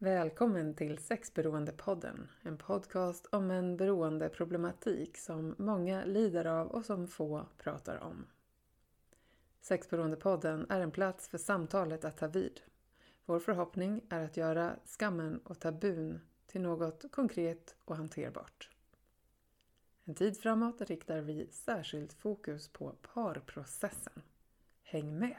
Välkommen till Sexberoendepodden, en podcast om en beroendeproblematik som många lider av och som få pratar om. Sexberoendepodden är en plats för samtalet att ta vid. Vår förhoppning är att göra skammen och tabun till något konkret och hanterbart. En tid framåt riktar vi särskilt fokus på parprocessen. Häng med!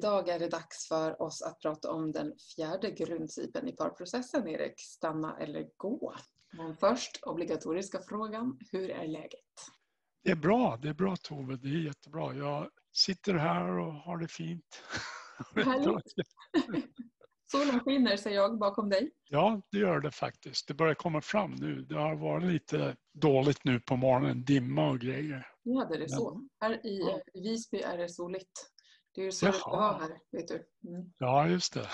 Idag är det dags för oss att prata om den fjärde grundprincipen i parprocessen, Erik. Stanna eller gå. Men först obligatoriska frågan, hur är läget? Det är bra, det är bra Tove, det är jättebra. Jag sitter här och har det fint. Härligt. Solen skiner, säger jag bakom dig. Ja, det gör det faktiskt. Det börjar komma fram nu. Det har varit lite dåligt nu på morgonen, dimma och grejer. Ja, det är så. Här i. Visby är det soligt. Det är ju så det ska Jaha. vara här, vet du. Mm. Ja, just det.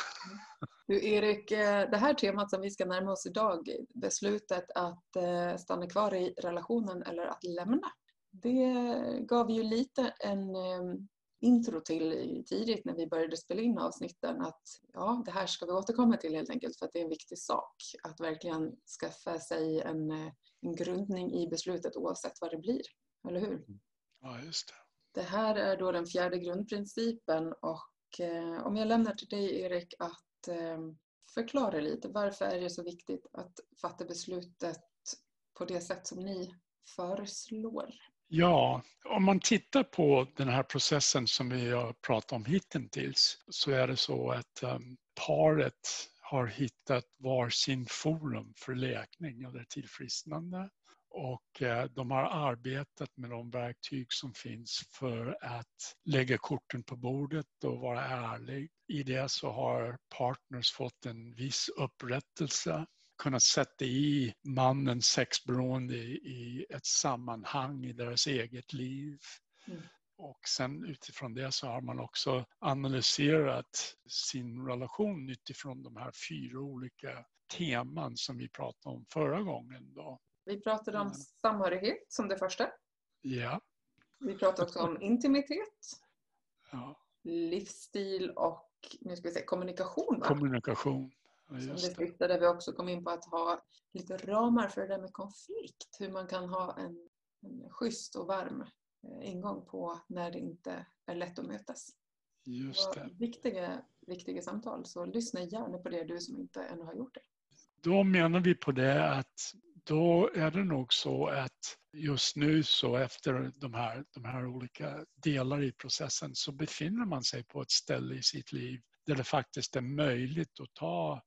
Du Erik, eh, det här temat som vi ska närma oss idag, beslutet att eh, stanna kvar i relationen eller att lämna. Det gav ju lite en eh, intro till tidigt när vi började spela in avsnitten att ja, det här ska vi återkomma till helt enkelt för att det är en viktig sak att verkligen skaffa sig en, eh, en grundning i beslutet oavsett vad det blir. Eller hur? Ja, just det. Det här är då den fjärde grundprincipen och eh, om jag lämnar till dig Erik att eh, förklara lite. Varför är det så viktigt att fatta beslutet på det sätt som ni föreslår? Ja, om man tittar på den här processen som vi har pratat om hittills så är det så att um, paret har hittat varsin forum för läkning eller tillfrisknande. Och eh, de har arbetat med de verktyg som finns för att lägga korten på bordet och vara ärlig. I det så har partners fått en viss upprättelse kunnat sätta i mannens sexberoende i, i ett sammanhang i deras eget liv. Mm. Och sen utifrån det så har man också analyserat sin relation utifrån de här fyra olika teman som vi pratade om förra gången. Då. Vi pratade om samhörighet som det första. Ja, Vi pratade också om intimitet, ja. livsstil och nu ska vi se, kommunikation. Va? kommunikation. Ja, Som det det. sista där vi också kom in på att ha lite ramar för det där med konflikt. Hur man kan ha en, en schysst och varm eh, ingång på när det inte är lätt att mötas. Just det. Vad Viktiga, viktiga samtal, så lyssna gärna på det du som inte ännu har gjort det. Då menar vi på det att då är det nog så att just nu så efter de här, de här olika delar i processen så befinner man sig på ett ställe i sitt liv där det faktiskt är möjligt att ta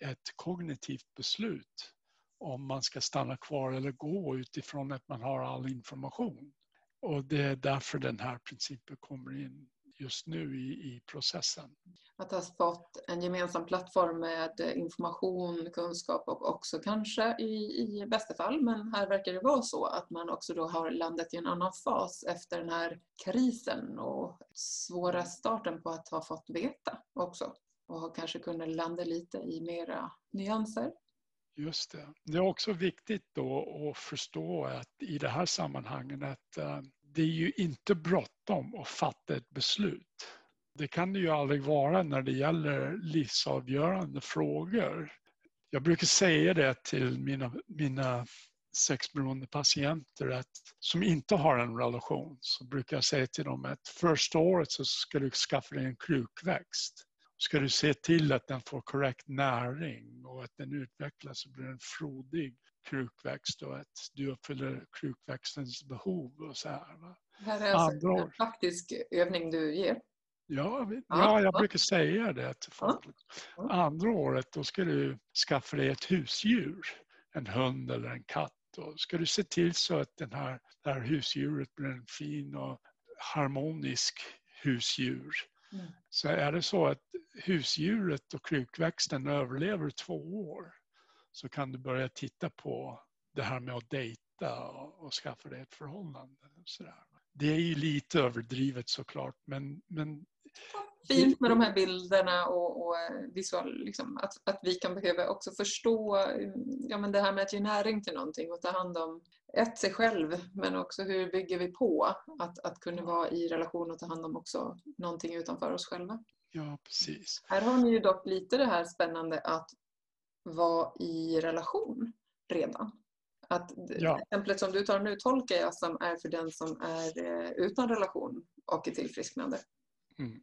ett kognitivt beslut om man ska stanna kvar eller gå utifrån att man har all information. Och det är därför den här principen kommer in just nu i, i processen. Att ha fått en gemensam plattform med information, kunskap och också kanske i, i bästa fall, men här verkar det vara så att man också då har landat i en annan fas efter den här krisen och svåra starten på att ha fått veta också och har kanske kunnat landa lite i mera nyanser. Just det. Det är också viktigt då att förstå att i det här sammanhanget att eh, det är ju inte bråttom att fatta ett beslut. Det kan det ju aldrig vara när det gäller livsavgörande frågor. Jag brukar säga det till mina, mina sexberoende patienter att, som inte har en relation så brukar jag säga till dem att första året så ska du skaffa dig en krukväxt. Ska du se till att den får korrekt näring och att den utvecklas och blir en frodig krukväxt och att du uppfyller krukväxtens behov och så här. Va? Det här är alltså en praktisk övning du ger? Ja, ja, jag brukar säga det till folk. Andra året då ska du skaffa dig ett husdjur, en hund eller en katt. Och ska du se till så att den här, det här husdjuret blir en fin och harmonisk husdjur. Mm. Så är det så att husdjuret och krukväxten överlever två år så kan du börja titta på det här med att dejta och, och skaffa dig ett förhållande. Sådär. Det är ju lite överdrivet såklart men, men Fint med de här bilderna och, och visual, liksom, att, att vi kan behöva också förstå ja, men det här med att ge näring till någonting och ta hand om ett sig själv men också hur bygger vi på att, att kunna vara i relation och ta hand om också någonting utanför oss själva. Ja, precis. Här har ni ju dock lite det här spännande att vara i relation redan. Att ja. Exemplet som du tar nu tolkar jag som är för den som är eh, utan relation och är tillfrisknande. Mm.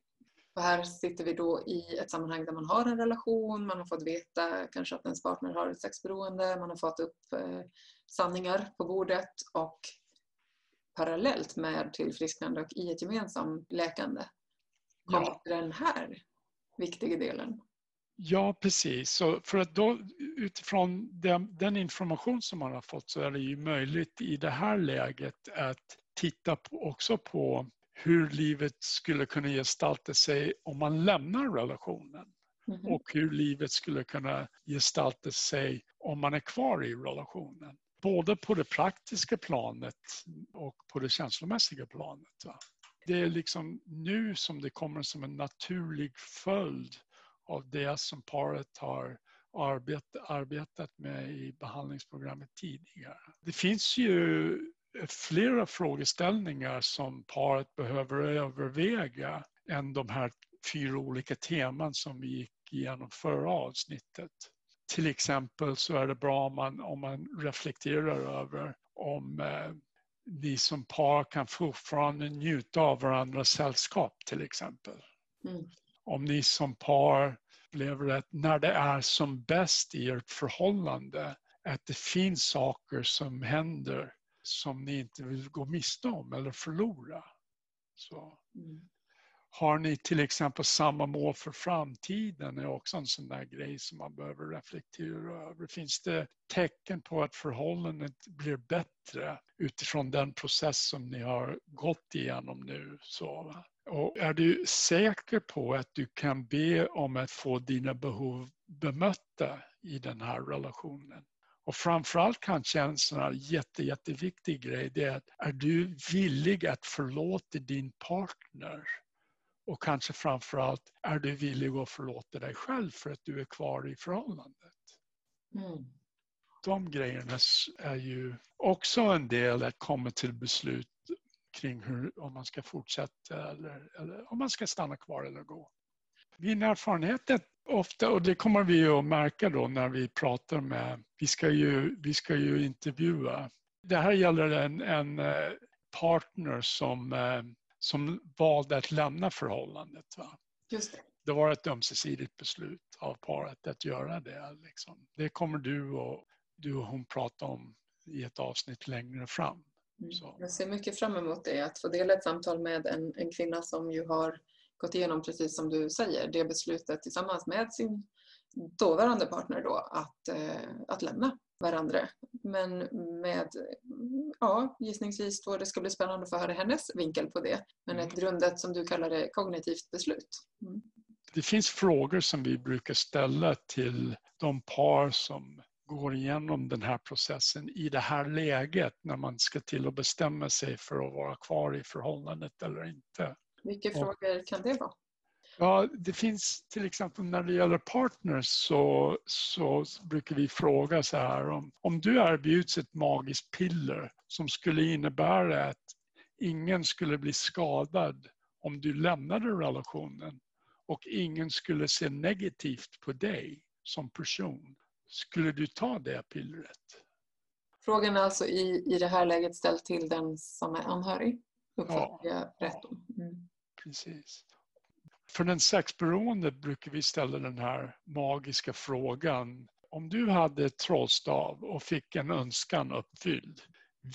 Och här sitter vi då i ett sammanhang där man har en relation, man har fått veta kanske att ens partner har ett sexberoende, man har fått upp eh, sanningar på bordet och parallellt med tillfrisknande och i ett gemensamt läkande kommer ja. den här viktiga delen. Ja, precis. Så för att då, utifrån den, den, information som man har fått så är det ju möjligt i det här läget att titta på, också på hur livet skulle kunna gestalta sig om man lämnar relationen. Mm. Och hur livet skulle kunna gestalta sig om man är kvar i relationen. Både på det praktiska planet och på det känslomässiga planet. Va? Det är liksom nu som det kommer som en naturlig följd av det som paret har arbet, arbetat med i behandlingsprogrammet tidigare. Det finns ju flera frågeställningar som paret behöver överväga än de här fyra olika teman som vi gick igenom förra avsnittet. Till exempel så är det bra om man, om man reflekterar över om eh, ni som par kan fortfarande njuta av varandras sällskap till exempel. Mm. Om ni som par upplever att när det är som bäst i ert förhållande att det finns saker som händer som ni inte vill gå miste om eller förlora. Så. Mm. Har ni till exempel samma mål för framtiden är också en sån där grej som man behöver reflektera över. Finns det tecken på att förhållandet blir bättre utifrån den process som ni har gått igenom nu? Så, och är du säker på att du kan be om att få dina behov bemötta i den här relationen? Och framförallt kanske en sån här jätte, jätteviktig grej det är att är du villig att förlåta din partner? Och kanske framförallt är du villig att förlåta dig själv för att du är kvar i förhållandet? Mm. De grejerna är ju också en del att komma till beslut kring hur, om man ska fortsätta eller, eller om man ska stanna kvar eller gå. Min erfarenhet är ofta, och det kommer vi att märka då när vi pratar med, vi ska ju, vi ska ju intervjua. Det här gäller en, en eh, partner som, eh, som valde att lämna förhållandet. Va? Just det. det var ett ömsesidigt beslut av paret att göra det. Liksom. Det kommer du och, du och hon prata om i ett avsnitt längre fram. Mm. Jag ser mycket fram emot det, att få dela ett samtal med en, en kvinna som ju har gått igenom, precis som du säger, det beslutet tillsammans med sin dåvarande partner då att, eh, att lämna varandra. Men med, ja, gissningsvis då det ska bli spännande att få höra hennes vinkel på det. Men ett mm. grundat, som du kallar det, kognitivt beslut. Mm. Det finns frågor som vi brukar ställa till de par som går igenom den här processen i det här läget när man ska till att bestämma sig för att vara kvar i förhållandet eller inte. Vilka och, frågor kan det vara? Ja, det finns till exempel när det gäller partners så, så brukar vi fråga så här om, om du erbjuds ett magiskt piller som skulle innebära att ingen skulle bli skadad om du lämnade relationen och ingen skulle se negativt på dig som person. Skulle du ta det pillret? Frågan är alltså i, i det här läget ställd till den som är anhörig? Uppfattar ja, jag rätt? Mm. Precis. För den sexberoende brukar vi ställa den här magiska frågan om du hade trollstav och fick en önskan uppfylld,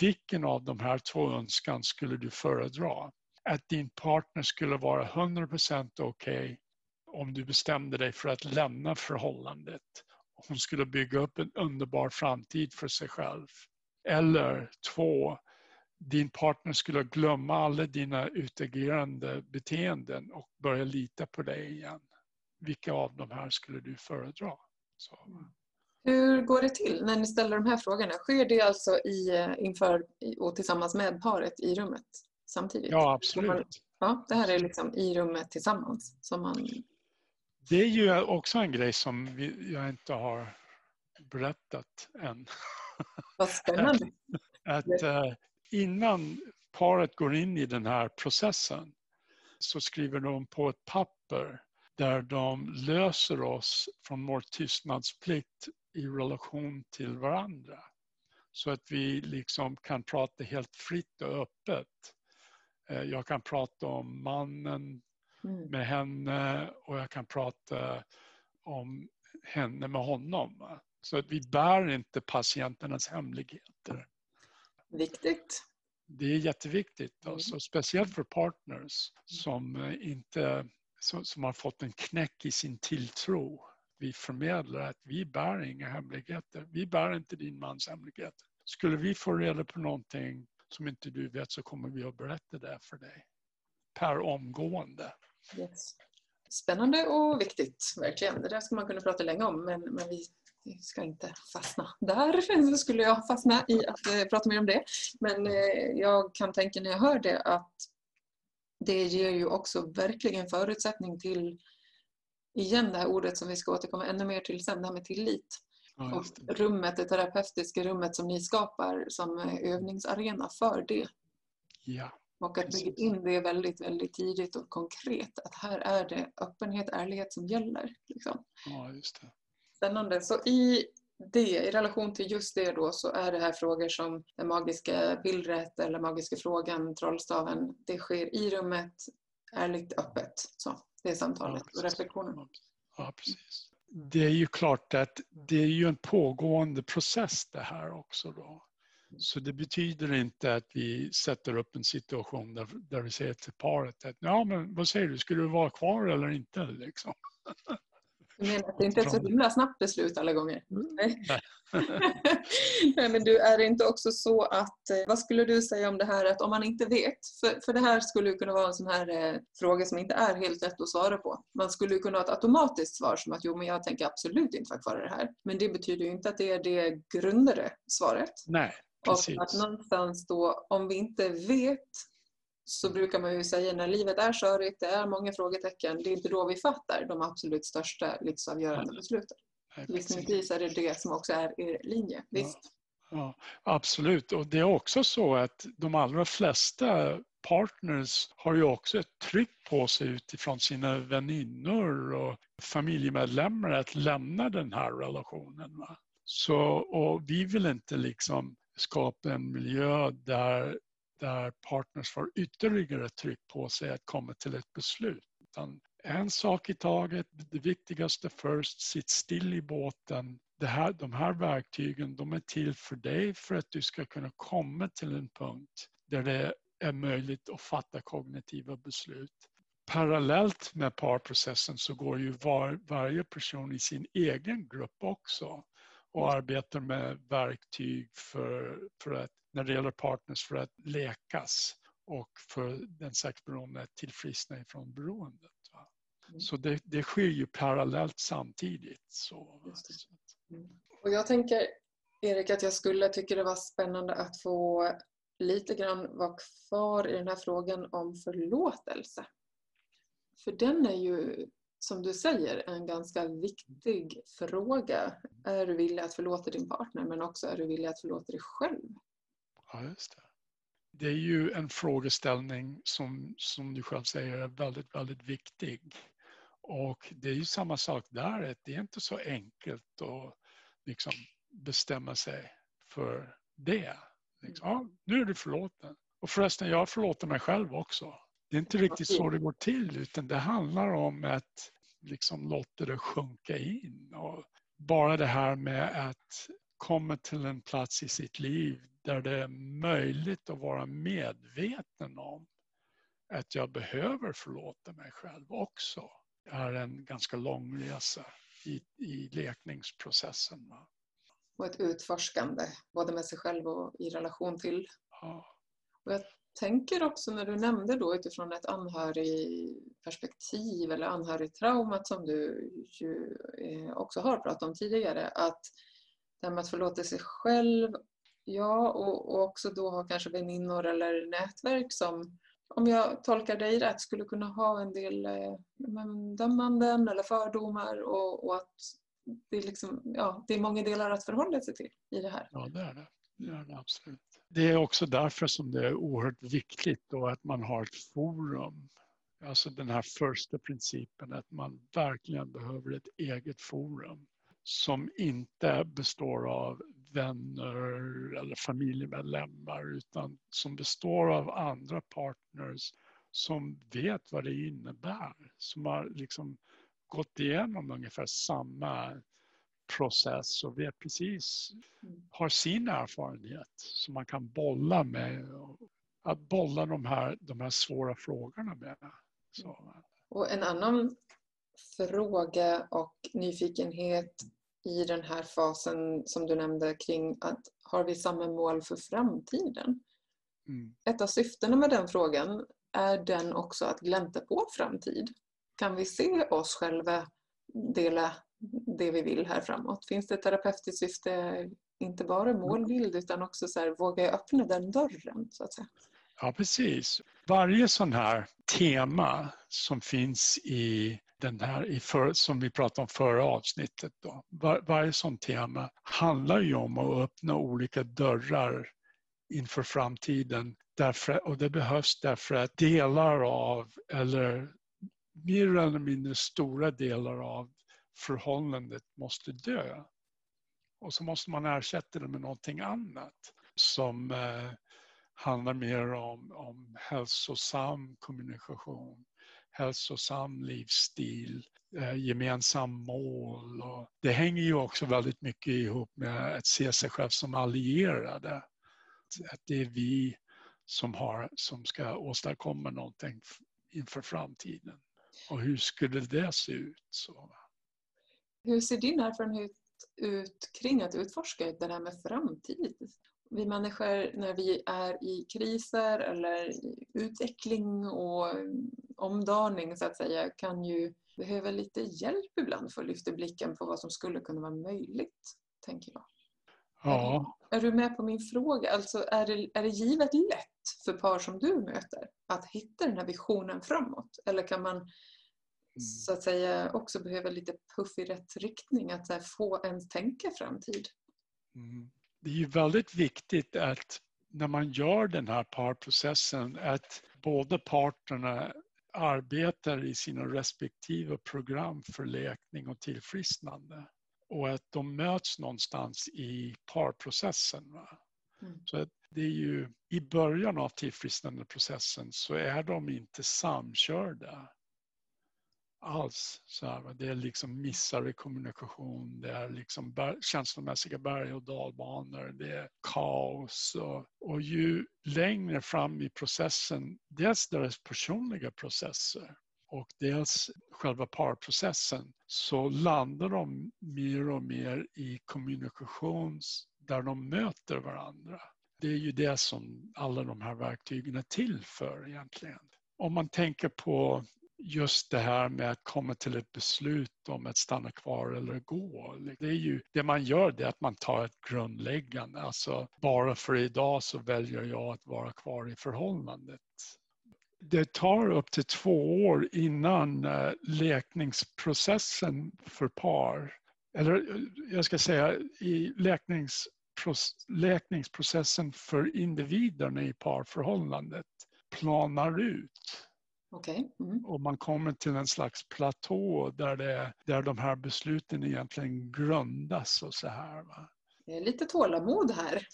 vilken av de här två önskan skulle du föredra? Att din partner skulle vara 100% okej okay om du bestämde dig för att lämna förhållandet. Hon skulle bygga upp en underbar framtid för sig själv. Eller två, din partner skulle glömma alla dina utagerande beteenden och börja lita på dig igen. Vilka av de här skulle du föredra? Så. Hur går det till när ni ställer de här frågorna? Sker det alltså i, inför och tillsammans med paret i rummet samtidigt? Ja, absolut. Ja, det här är liksom i rummet tillsammans som man det är ju också en grej som jag inte har berättat än. Vad spännande. att, att innan paret går in i den här processen så skriver de på ett papper där de löser oss från vår tystnadsplikt i relation till varandra. Så att vi liksom kan prata helt fritt och öppet. Eh, jag kan prata om mannen mm. med henne och jag kan prata om henne med honom. Så att vi bär inte patienternas hemligheter. Viktigt. Det är jätteviktigt, mm. alltså, speciellt för partners som, inte, som, som har fått en knäck i sin tilltro. Vi förmedlar att vi bär inga hemligheter. Vi bär inte din mans hemligheter. Skulle vi få reda på någonting som inte du vet så kommer vi att berätta det för dig. Per omgående. Spännande och viktigt, verkligen. Det där skulle man kunna prata länge om men, men vi ska inte fastna där. Så skulle jag fastna i att eh, prata mer om det. Men eh, jag kan tänka när jag hör det att det ger ju också verkligen förutsättning till, igen det här ordet som vi ska återkomma ännu mer till sen, det här med tillit. Ja, och rummet, det terapeutiska rummet som ni skapar som övningsarena för det. Ja. Och att bygga in det väldigt, väldigt tidigt och konkret. Att här är det öppenhet, ärlighet som gäller. Liksom. Ja, just det. Spännande. Så i det, i relation till just det då så är det här frågor som det magiska bildret eller magiska frågan, trollstaven. Det sker i rummet, ärligt, öppet. Så, det är samtalet ja, och reflektionen. Ja, precis. Det är ju klart att det är ju en pågående process det här också då. Så det betyder inte att vi sätter upp en situation där, där vi säger till paret att ja, men vad säger du, ska du vara kvar eller inte? Liksom. Du menar att det inte är ett så himla snabbt beslut alla gånger? Nej. Nej. men du, är det inte också så att, eh, vad skulle du säga om det här att om man inte vet, för, för det här skulle kunna vara en sån här eh, fråga som inte är helt lätt att svara på. Man skulle kunna ha ett automatiskt svar som att jo men jag tänker absolut inte vara kvar i det här. Men det betyder ju inte att det är det grundade svaret. Nej, Precis. Och att någonstans då, om vi inte vet, så brukar man ju säga när livet är körigt, det är många frågetecken, det är inte då vi fattar de absolut största livsavgörande besluten. Gissningsvis är det det som också är er linje. Visst? Ja, ja, absolut, och det är också så att de allra flesta partners har ju också ett tryck på sig utifrån sina väninnor och familjemedlemmar att lämna den här relationen. Va? Så, och vi vill inte liksom skapa en miljö där, där partners får ytterligare tryck på sig att komma till ett beslut. Utan en sak i taget, det viktigaste först, sitt still i båten. Det här, de här verktygen de är till för dig för att du ska kunna komma till en punkt där det är möjligt att fatta kognitiva beslut. Parallellt med parprocessen så går ju var, varje person i sin egen grupp också och arbetar med verktyg för, för att, när det gäller partners för att läkas och för den sexberoende att tillfriskna ifrån beroendet. Mm. Så det, det sker ju parallellt samtidigt. Så, mm. Och jag tänker, Erik, att jag skulle tycka det var spännande att få lite grann vara kvar i den här frågan om förlåtelse. För den är ju som du säger, en ganska viktig fråga. Är du villig att förlåta din partner men också är du villig att förlåta dig själv? Ja, just det. Det är ju en frågeställning som, som du själv säger är väldigt, väldigt viktig. Och det är ju samma sak där, det är inte så enkelt att liksom bestämma sig för det. Liksom, ja, nu är du förlåten. Och förresten, jag förlåter mig själv också. Det är inte riktigt så det går till utan det handlar om att liksom låta det sjunka in och bara det här med att komma till en plats i sitt liv där det är möjligt att vara medveten om att jag behöver förlåta mig själv också är en ganska lång resa i, i lekningsprocessen. Och ett utforskande, både med sig själv och i relation till. Ja. Och jag tänker också när du nämnde då utifrån ett anhörigperspektiv eller anhörigtraumat som du ju eh, också har pratat om tidigare, att det här med att förlåta sig själv, ja, och, och också då ha kanske väninnor eller nätverk som om jag tolkar dig rätt, skulle kunna ha en del eh, dömanden eller fördomar och, och att det är, liksom, ja, det är många delar att förhålla sig till i det här. Ja, det är det. Det är det absolut. Det är också därför som det är oerhört viktigt då att man har ett forum. Alltså den här första principen att man verkligen behöver ett eget forum som inte består av vänner eller familjemedlemmar utan som består av andra partners som vet vad det innebär. Som har liksom gått igenom ungefär samma process och vet precis, har sin erfarenhet som man kan bolla med. Att bolla de här, de här svåra frågorna med. Så. Och en annan fråga och nyfikenhet i den här fasen som du nämnde kring att har vi samma mål för framtiden? Mm. Ett av syftena med den frågan är den också att glänta på framtid. Kan vi se oss själva dela det vi vill här framåt? Finns det ett terapeutiskt syfte, inte bara målbild utan också så här, våga jag öppna den dörren så att säga? Ja, precis. Varje sån här tema som finns i den här i för, som vi pratade om förra avsnittet. Då. Var, varje sånt tema handlar ju om att öppna olika dörrar inför framtiden. Därför, och det behövs därför att delar av, eller mer eller mindre stora delar av förhållandet måste dö. Och så måste man ersätta det med någonting annat som eh, handlar mer om, om hälsosam kommunikation, hälsosam livsstil, eh, gemensam mål. Och det hänger ju också väldigt mycket ihop med att se sig själv som allierade. Att det är vi som, har, som ska åstadkomma någonting inför framtiden. Och hur skulle det se ut? Så. Hur ser din erfarenhet ut kring att utforska det här med framtid? Vi människor när vi är i kriser eller i utveckling och omdaning så att säga kan ju behöva lite hjälp ibland för att lyfta blicken på vad som skulle kunna vara möjligt, tänker jag. Ja. Är, du med på min fråga? Alltså är det, är det givet lätt för par som du möter att hitta den här visionen framåt? Eller kan man. Så att säga också behöva lite puff i rätt riktning, att här, få ens tänka framtid? Mm. Det är ju väldigt viktigt att när man gör den här parprocessen att båda parterna arbetar i sina respektive program för läkning och tillfrisknande och att de möts någonstans i parprocessen. Mm. Så det är ju i början av tillfrisknandeprocessen så är de inte samkörda alls. Så här, det är liksom missar i kommunikation, det är liksom ber, känslomässiga berg och dalbanor, det är kaos. Och, och ju längre fram i processen, dels deras personliga processer och dels själva parprocessen, så landar de mer och mer i kommunikation där de möter varandra. Det är ju det som alla de här verktygen är till för egentligen. Om man tänker på just det här med att komma till ett beslut om att stanna kvar eller gå. Det, är ju, det man gör det är att man tar ett grundläggande, alltså bara för idag så väljer jag att vara kvar i förhållandet. Det tar upp till två år innan eh, läkningsprocessen för par, eller eh, jag ska säga i läkningsprocessen för individerna i parförhållandet planar ut. Okay. Mm. Och man kommer till en slags platå där, det, där de här besluten egentligen grundas och så här. Va? Det är lite tålamod här.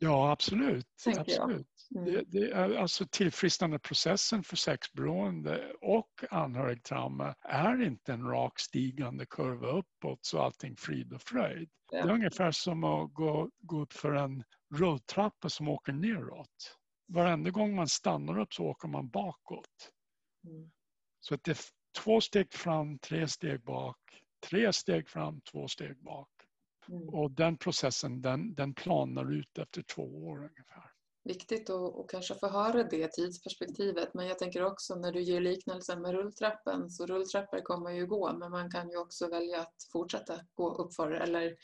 Ja, absolut. absolut. Mm. Det, det, är alltså tillfrisknandeprocessen för sexberoende och anhörigtrauma är inte en rak stigande kurva uppåt så allting frid och fröjd. Ja. Det är ungefär som att gå, gå upp för en rulltrappa som åker neråt. Varenda gång man stannar upp så åker man bakåt. Mm. Så att det är två steg fram, tre steg bak, tre steg fram, två steg bak. Mm. Och den processen den, den planar ut efter två år ungefär. Viktigt att och kanske få höra det tidsperspektivet men jag tänker också när du ger liknelsen med rulltrappan så rulltrappor kommer ju gå men man kan ju också välja att fortsätta gå uppför eller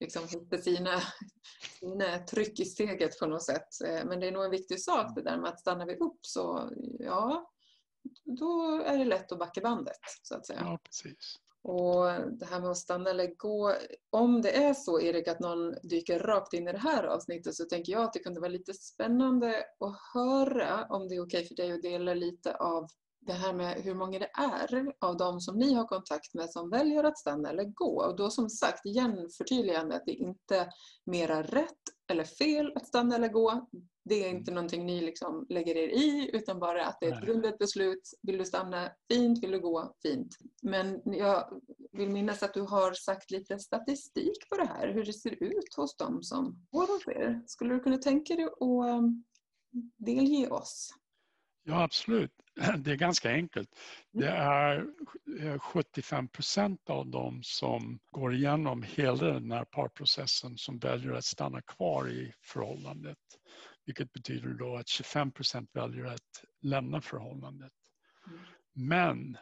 liksom hitta sina, sina tryck i steget på något sätt. Eh, men det är nog en viktig sak det där med att stannar vi upp så ja, då är det lätt att backa bandet så att säga. Ja, precis. Och det här med att stanna eller gå. Om det är så Erik att någon dyker rakt in i det här avsnittet så tänker jag att det kunde vara lite spännande att höra om det är okej för dig att dela lite av det här med hur många det är av de som ni har kontakt med som väljer att stanna eller gå. Och då som sagt, igen förtydligande att det inte är mera rätt eller fel att stanna eller gå. Det är inte någonting ni liksom lägger er i utan bara att det är ett grundligt beslut. Vill du stanna? Fint. Vill du gå? Fint. Men jag vill minnas att du har sagt lite statistik på det här. Hur det ser ut hos dem som går hos er. Skulle du kunna tänka dig att um, delge oss? Ja, absolut. Det är ganska enkelt. Det mm. är 75 procent av dem som går igenom hela den här parprocessen som väljer att stanna kvar i förhållandet. Vilket betyder då att 25 procent väljer att lämna förhållandet. Mm. Men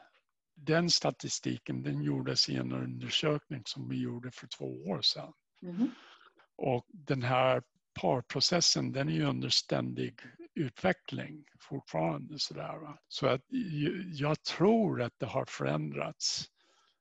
den statistiken den gjordes i en undersökning som vi gjorde för två år sedan. Mm. Och den här parprocessen den är ju under ständig utveckling fortfarande. Sådär, va? Så att jag tror att det har förändrats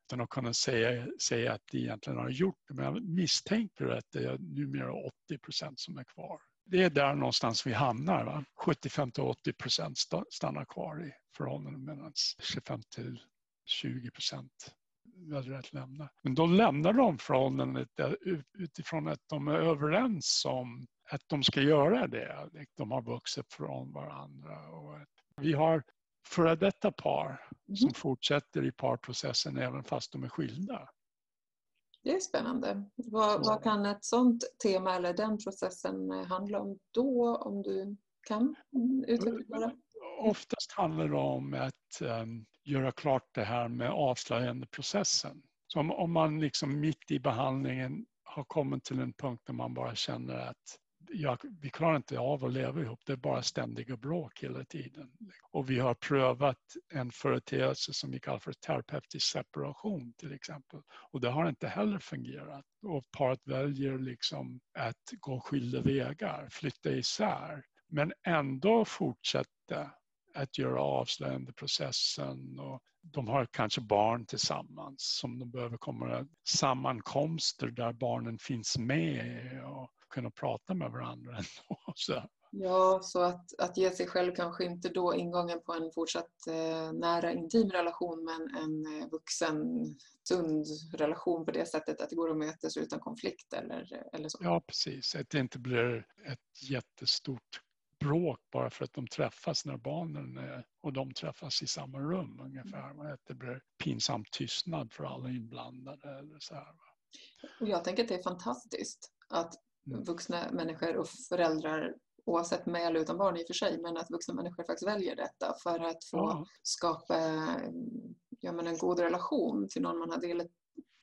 utan att kunna säga, säga att det egentligen har gjort det. Men jag misstänker att det är numera 80 procent som är kvar. Det är där någonstans vi hamnar. Va? 75 till 80 procent stannar kvar i förhållanden medan 25 till 20 procent väljer att lämna. Men då lämnar de förhållandet eh, utifrån att de är överens om att de ska göra det. De har vuxit från varandra. Och vi har före detta par mm. som fortsätter i parprocessen även fast de är skilda. Det är spännande. Vad, vad, kan ett sådant tema eller den processen handla om då, om du kan utveckla det? Oftast handlar det om att um, göra klart det här med avslöjandeprocessen. Så om, om man liksom mitt i behandlingen har kommit till en punkt där man bara känner att jag, vi klarar inte av att leva ihop, det är bara ständiga bråk hela tiden. Och vi har prövat en företeelse som vi kallar för terapeutisk separation till exempel. Och det har inte heller fungerat. Och paret väljer liksom att gå skilda vägar, flytta isär. Men ändå fortsätta att göra avslöjande processen och de har kanske barn tillsammans som de behöver komma sammankomster där barnen finns med och kunna prata med varandra ändå. Så. Ja, så att, att ge sig själv kanske inte då ingången på en fortsatt eh, nära intim relation men en eh, vuxen sund relation på det sättet att det går att mötas utan konflikt eller, eller så. Ja, precis. Att det inte blir ett jättestort bråk bara för att de träffas när barnen är, och de träffas i samma rum ungefär. Mm. Att det blir pinsam tystnad för alla inblandade. Eller så här. Och jag tänker att det är fantastiskt att. Vuxna människor och föräldrar oavsett med eller utan barn i och för sig, men att vuxna människor faktiskt väljer detta för att få ja. skapa ja, men en god relation till någon man har delat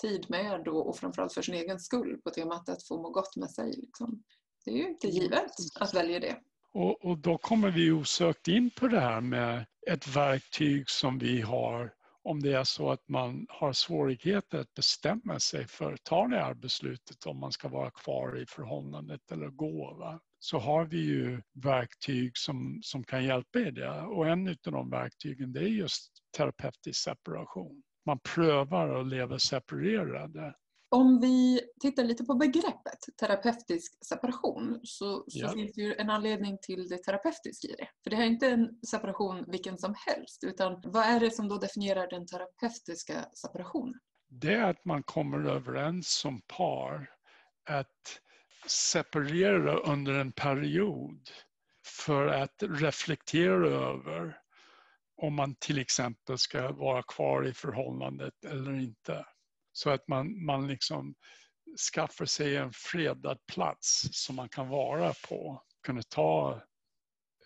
tid med och, och framförallt för sin egen skull på temat att få må gott med sig. Liksom. Det är ju inte givet att välja det. Och, och då kommer vi osökt in på det här med ett verktyg som vi har om det är så att man har svårigheter att bestämma sig för, att ta det här beslutet om man ska vara kvar i förhållandet eller gå. Va? Så har vi ju verktyg som, som kan hjälpa i det. Och en av de verktygen det är just terapeutisk separation. Man prövar att leva separerade om vi tittar lite på begreppet terapeutisk separation så, så ja. finns det ju en anledning till det terapeutiska i det. För det här är inte en separation vilken som helst utan vad är det som då definierar den terapeutiska separationen? Det är att man kommer överens som par att separera under en period för att reflektera över om man till exempel ska vara kvar i förhållandet eller inte. Så att man, man liksom skaffar sig en fredad plats som man kan vara på. Kunna ta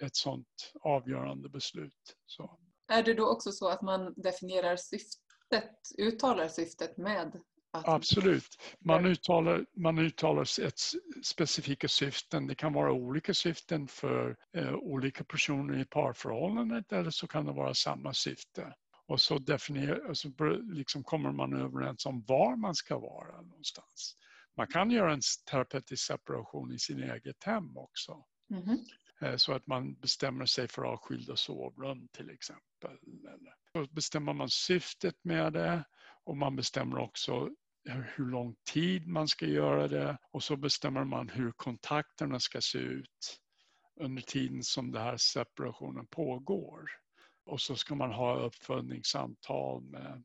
ett sådant avgörande beslut. Så. Är det då också så att man definierar syftet, uttalar syftet med att... Absolut. Man uttalar, man uttalar ett specifika syften. Det kan vara olika syften för eh, olika personer i parförhållandet eller så kan det vara samma syfte. Och så, definier, så liksom kommer man överens om var man ska vara någonstans. Man kan göra en terapeutisk separation i sin eget hem också. Mm. Så att man bestämmer sig för att ha skilda sovrum till exempel. Så bestämmer man syftet med det och man bestämmer också hur lång tid man ska göra det och så bestämmer man hur kontakterna ska se ut under tiden som den här separationen pågår. Och så ska man ha uppföljningssamtal med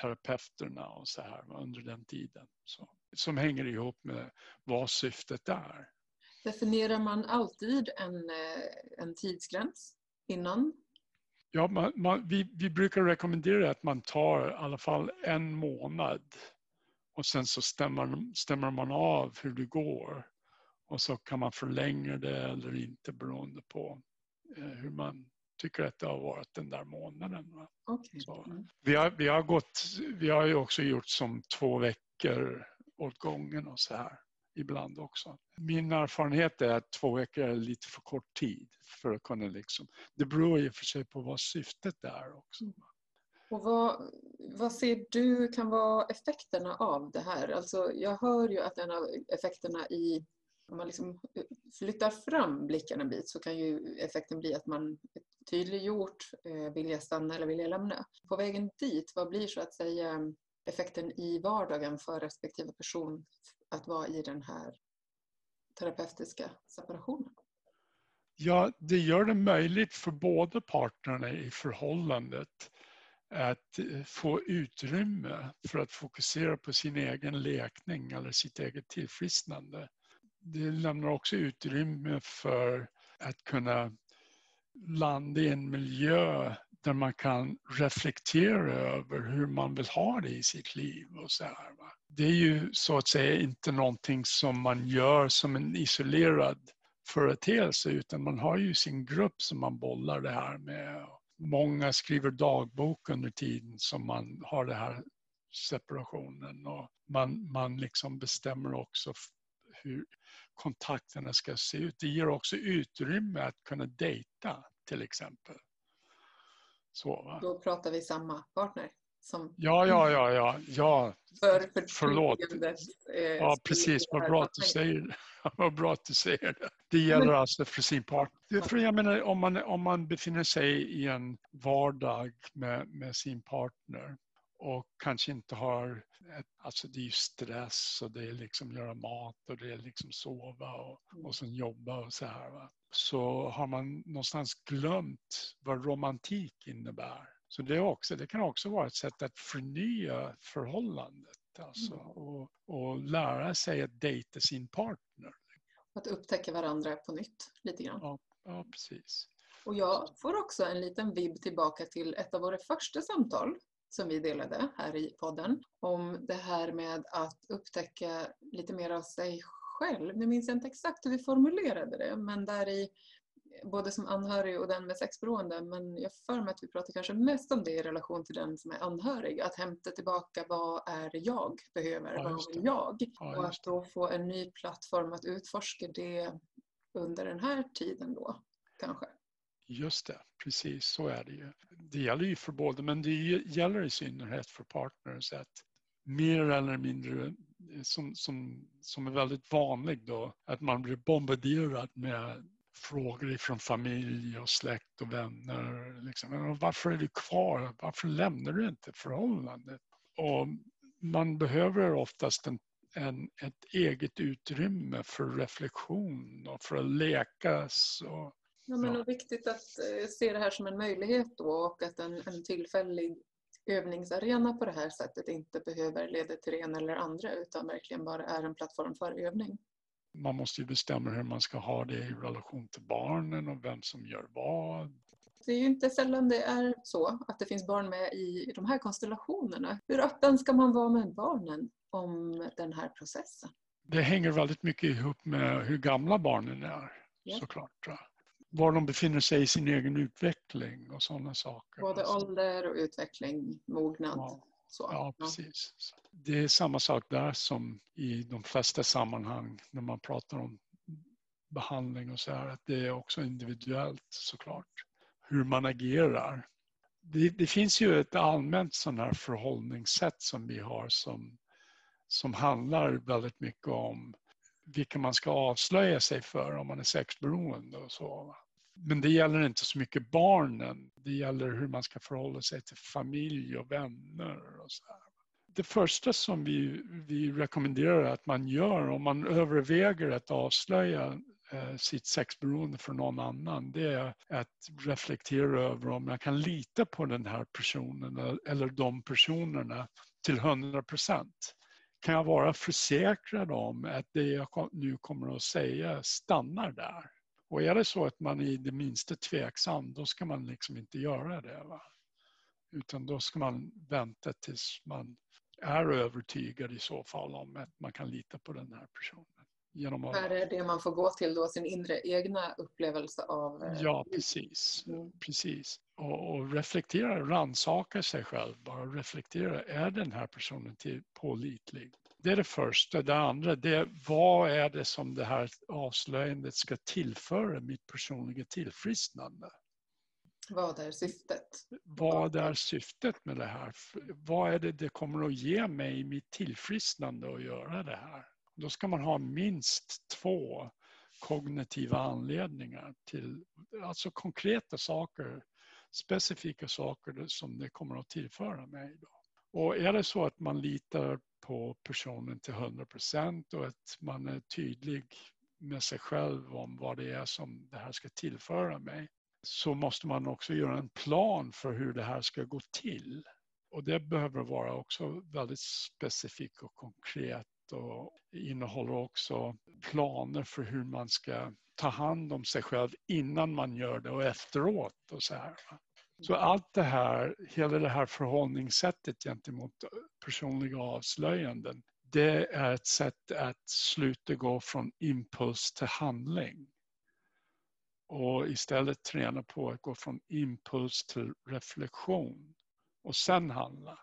terapeuterna och så här under den tiden. Så, som hänger ihop med vad syftet är. Definierar man alltid en, eh, en tidsgräns innan? Ja, man, man, vi, vi brukar rekommendera att man tar i alla fall en månad och sen så stämmer, stämmer man av hur det går och så kan man förlänga det eller inte beroende på eh, hur man tycker att det har varit den där månaden. Okay. Mm. vi, har, vi, har gått, vi har ju också gjort som två veckor åt gången och så här ibland också. Min erfarenhet är att två veckor är lite för kort tid för att kunna liksom, det beror i och för sig på vad syftet är också. Och vad, vad ser du kan vara effekterna av det här? Alltså jag hör ju att en av effekterna i om man liksom eh, flyttar fram blicken en bit så kan ju effekten bli att man tydliggjort eh, vill jag stanna eller vill jag lämna. På vägen dit, vad blir så att säga effekten i vardagen för respektive person att vara i den här terapeutiska separationen? Ja, det gör det möjligt för båda parterna i förhållandet att eh, få utrymme för att fokusera på sin egen läkning eller sitt eget tillfrisknande. Det lämnar också utrymme för att kunna landa i en miljö där man kan reflektera över hur man vill ha det i sitt liv. Och så här, va? Det är ju så att säga inte någonting som man gör som en isolerad företeelse utan man har ju sin grupp som man bollar det här med. Många skriver dagbok under tiden som man har den här separationen och man, man liksom bestämmer också hur kontakterna ska se ut. Det ger också utrymme att kunna dejta till exempel. Så, va? Då pratar vi samma partner? Som ja, ja, ja, ja, ja. För Förlåt. Eh, ja, precis. Vad bra att du säger Vad bra att du säger det. Det gäller Men... alltså för sin partner. För jag menar, om man, om man befinner sig i en vardag med, med sin partner och kanske inte har, ett, alltså det är ju stress och det är liksom göra mat och det är liksom sova och, och sen jobba och så här. Va? Så har man någonstans glömt vad romantik innebär. Så det, också, det kan också vara ett sätt att förnya förhållandet alltså, mm. och, och lära sig att dejta sin partner. Att upptäcka varandra på nytt lite grann. Ja, ja precis. Och jag får också en liten vibb tillbaka till ett av våra första samtal som vi delade här i podden om det här med att upptäcka lite mer av sig själv. Nu minns jag inte exakt hur vi formulerade det men där i både som anhörig och den med sexberoende men jag för mig att vi pratar kanske mest om det i relation till den som är anhörig. Att hämta tillbaka vad är jag behöver, ja, vad vill jag? Ja, och att då få en ny plattform att utforska det under den här tiden då kanske. Just det, precis så är det ju. Det gäller ju för båda men det gäller i synnerhet för partners att mer eller mindre eh, som, som, som är väldigt vanligt då, att man blir bombarderad med frågor ifrån familj och släkt och vänner. Liksom. Varför är du kvar? Varför lämnar du inte förhållandet? Och man behöver oftast en, en, ett eget utrymme för reflektion och för att läkas Och, ja, men. Och viktigt att eh, se det här som en möjlighet då och att en, en tillfällig övningsarena på det här sättet inte behöver leda till det ena eller andra utan verkligen bara är en plattform för övning. Man måste ju bestämma hur man ska ha det i relation till barnen och vem som gör vad. Det är ju inte sällan det är så att det finns barn med i de här konstellationerna. Hur öppen ska man vara med barnen om den här processen? Det hänger väldigt mycket ihop med hur gamla barnen är Ja. såklart. Var de befinner sig i sin egen utveckling och sådana saker. Både ålder och utveckling, mognad. Ja. Så. Ja, precis. Det är samma sak där som i de flesta sammanhang när man pratar om behandling och så här, att det är också individuellt såklart. Hur man agerar. Det, det finns ju ett allmänt sån här förhållningssätt som vi har som, som handlar väldigt mycket om vilka man ska avslöja sig för om man är sexberoende och så. Men det gäller inte så mycket barnen. Det gäller hur man ska förhålla sig till familj och vänner och så här. Det första som vi, vi rekommenderar att man gör om man överväger att avslöja eh, sitt sexberoende för någon annan, det är att reflektera över om jag kan lita på den här personen eh, eller de personerna till 100 procent. Kan jag vara försäkrad om att det jag nu kommer att säga stannar där? Och är det så att man är det minsta tveksam, då ska man liksom inte göra det. Va? Utan då ska man vänta tills man är övertygad i så fall om att man kan lita på den här personen. Genom att... Här är det man får gå till då, sin inre egna upplevelse av... eh, Ja, precis. Mm. precis. Och, och reflektera, rannsaka sig själv. Bara reflektera, är den här personen till pålitlig? Det är det första. Det andra, det är vad är det som det här avslöjandet ska tillföra mitt personliga tillfrisknande? Vad är syftet? Vad är syftet med det här? Vad är det det kommer att ge mig i mitt tillfrisknande att göra det här? Då ska man ha minst två kognitiva anledningar till, alltså konkreta saker, specifika saker som det kommer att tillföra mig. Då. Och är det så att man litar på personen till 100 procent och att man är tydlig med sig själv om vad det är som det här ska tillföra mig så måste man också göra en plan för hur det här ska gå till. Och det behöver vara också väldigt specifikt och konkret och innehåller också planer för hur man ska ta hand om sig själv innan man gör det och efteråt och så här. Så allt det här, hela det här förhållningssättet gentemot personliga avslöjanden, det är ett sätt att sluta gå från impuls till handling. Och istället träna på att gå från impuls till reflektion och sen handla.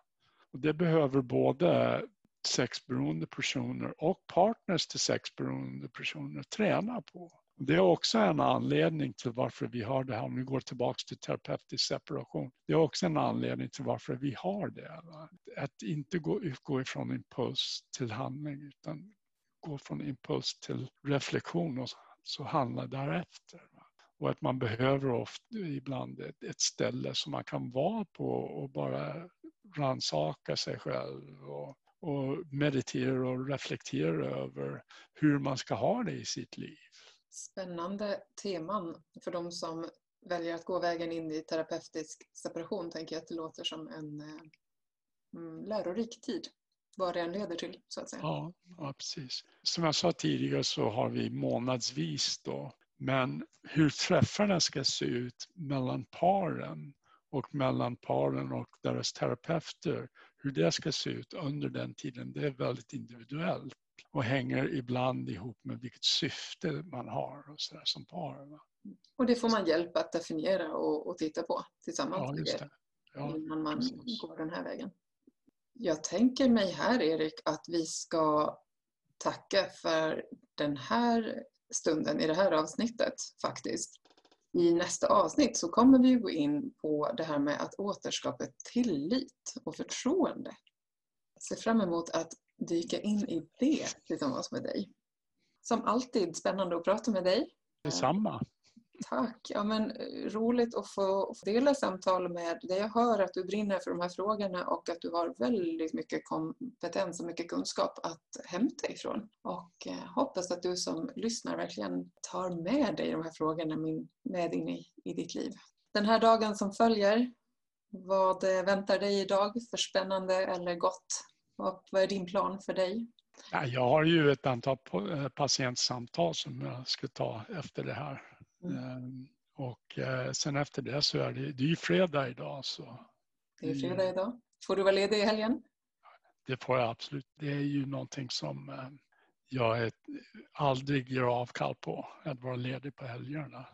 Och det behöver både sexberoende personer och partners till sexberoende personer tränar på. Det är också en anledning till varför vi har det här, om vi går tillbaka till terapeutisk separation. Det är också en anledning till varför vi har det. Va? Att inte gå, gå ifrån impuls till handling utan gå från impuls till reflektion och så handla därefter. Va? Och att man behöver ofta ibland ett, ett ställe som man kan vara på och bara rannsaka sig själv och, och meditera och reflektera över hur man ska ha det i sitt liv. Spännande teman för de som väljer att gå vägen in i terapeutisk separation tänker jag att det låter som en eh, mm, lärorik tid. Vad det än leder till så att säga. Ja, ja, precis. Som jag sa tidigare så har vi månadsvis då. Men hur träffarna ska se ut mellan paren och mellan paren och deras terapeuter, hur det ska se ut under den tiden, det är väldigt individuellt och hänger ibland ihop med vilket syfte man har och så som par. Va? Och det får man hjälp att definiera och, och titta på tillsammans Ja, just det. Ja, innan man precis. går den här vägen. Jag tänker mig här Erik att vi ska tacka för den här stunden i det här avsnittet faktiskt. I nästa avsnitt så kommer vi gå in på det här med att återskapa tillit och förtroende. Jag ser fram emot att dyka in i det tillsammans med dig. Som alltid spännande att prata med dig. Detsamma. Tack! Ja, men, eh, roligt att få, få dela samtal med dig. Jag hör att du brinner för de här frågorna och att du har väldigt mycket kompetens och mycket kunskap att hämta ifrån. Och eh, hoppas att du som lyssnar verkligen tar med dig de här frågorna min- med in i, i ditt liv. Den här dagen som följer, vad eh, väntar dig idag för spännande eller gott? Och vad är din plan för dig? Jag har ju ett antal eh, patientsamtal som jag ska ta efter det här. Mm. Ehm, och eh, sen efter det så är det, det är ju fredag idag. Så det är fredag idag. Får du vara ledig i helgen? Det får jag absolut. Det är ju någonting som eh, jag aldrig gör avkall på, att vara ledig på helgerna.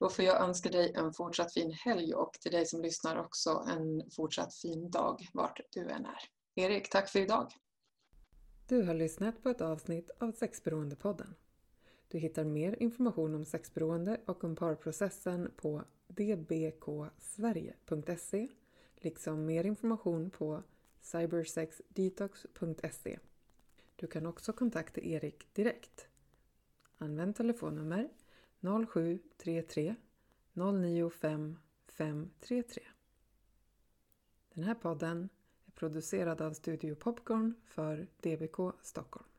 Då får jag önska dig en fortsatt fin helg och till dig som lyssnar också en fortsatt fin dag vart du än är. Erik, tack för idag. Du har lyssnat på ett avsnitt av Sexberoendepodden. Du hittar mer information om sexberoende och om parprocessen på dbksverige.se liksom mer information på cybersexdetox.se. Du kan också kontakta Erik direkt. Använd telefonnummer 0733 095 533. Den här podden är producerad av Studio Popcorn för DBK Stockholm.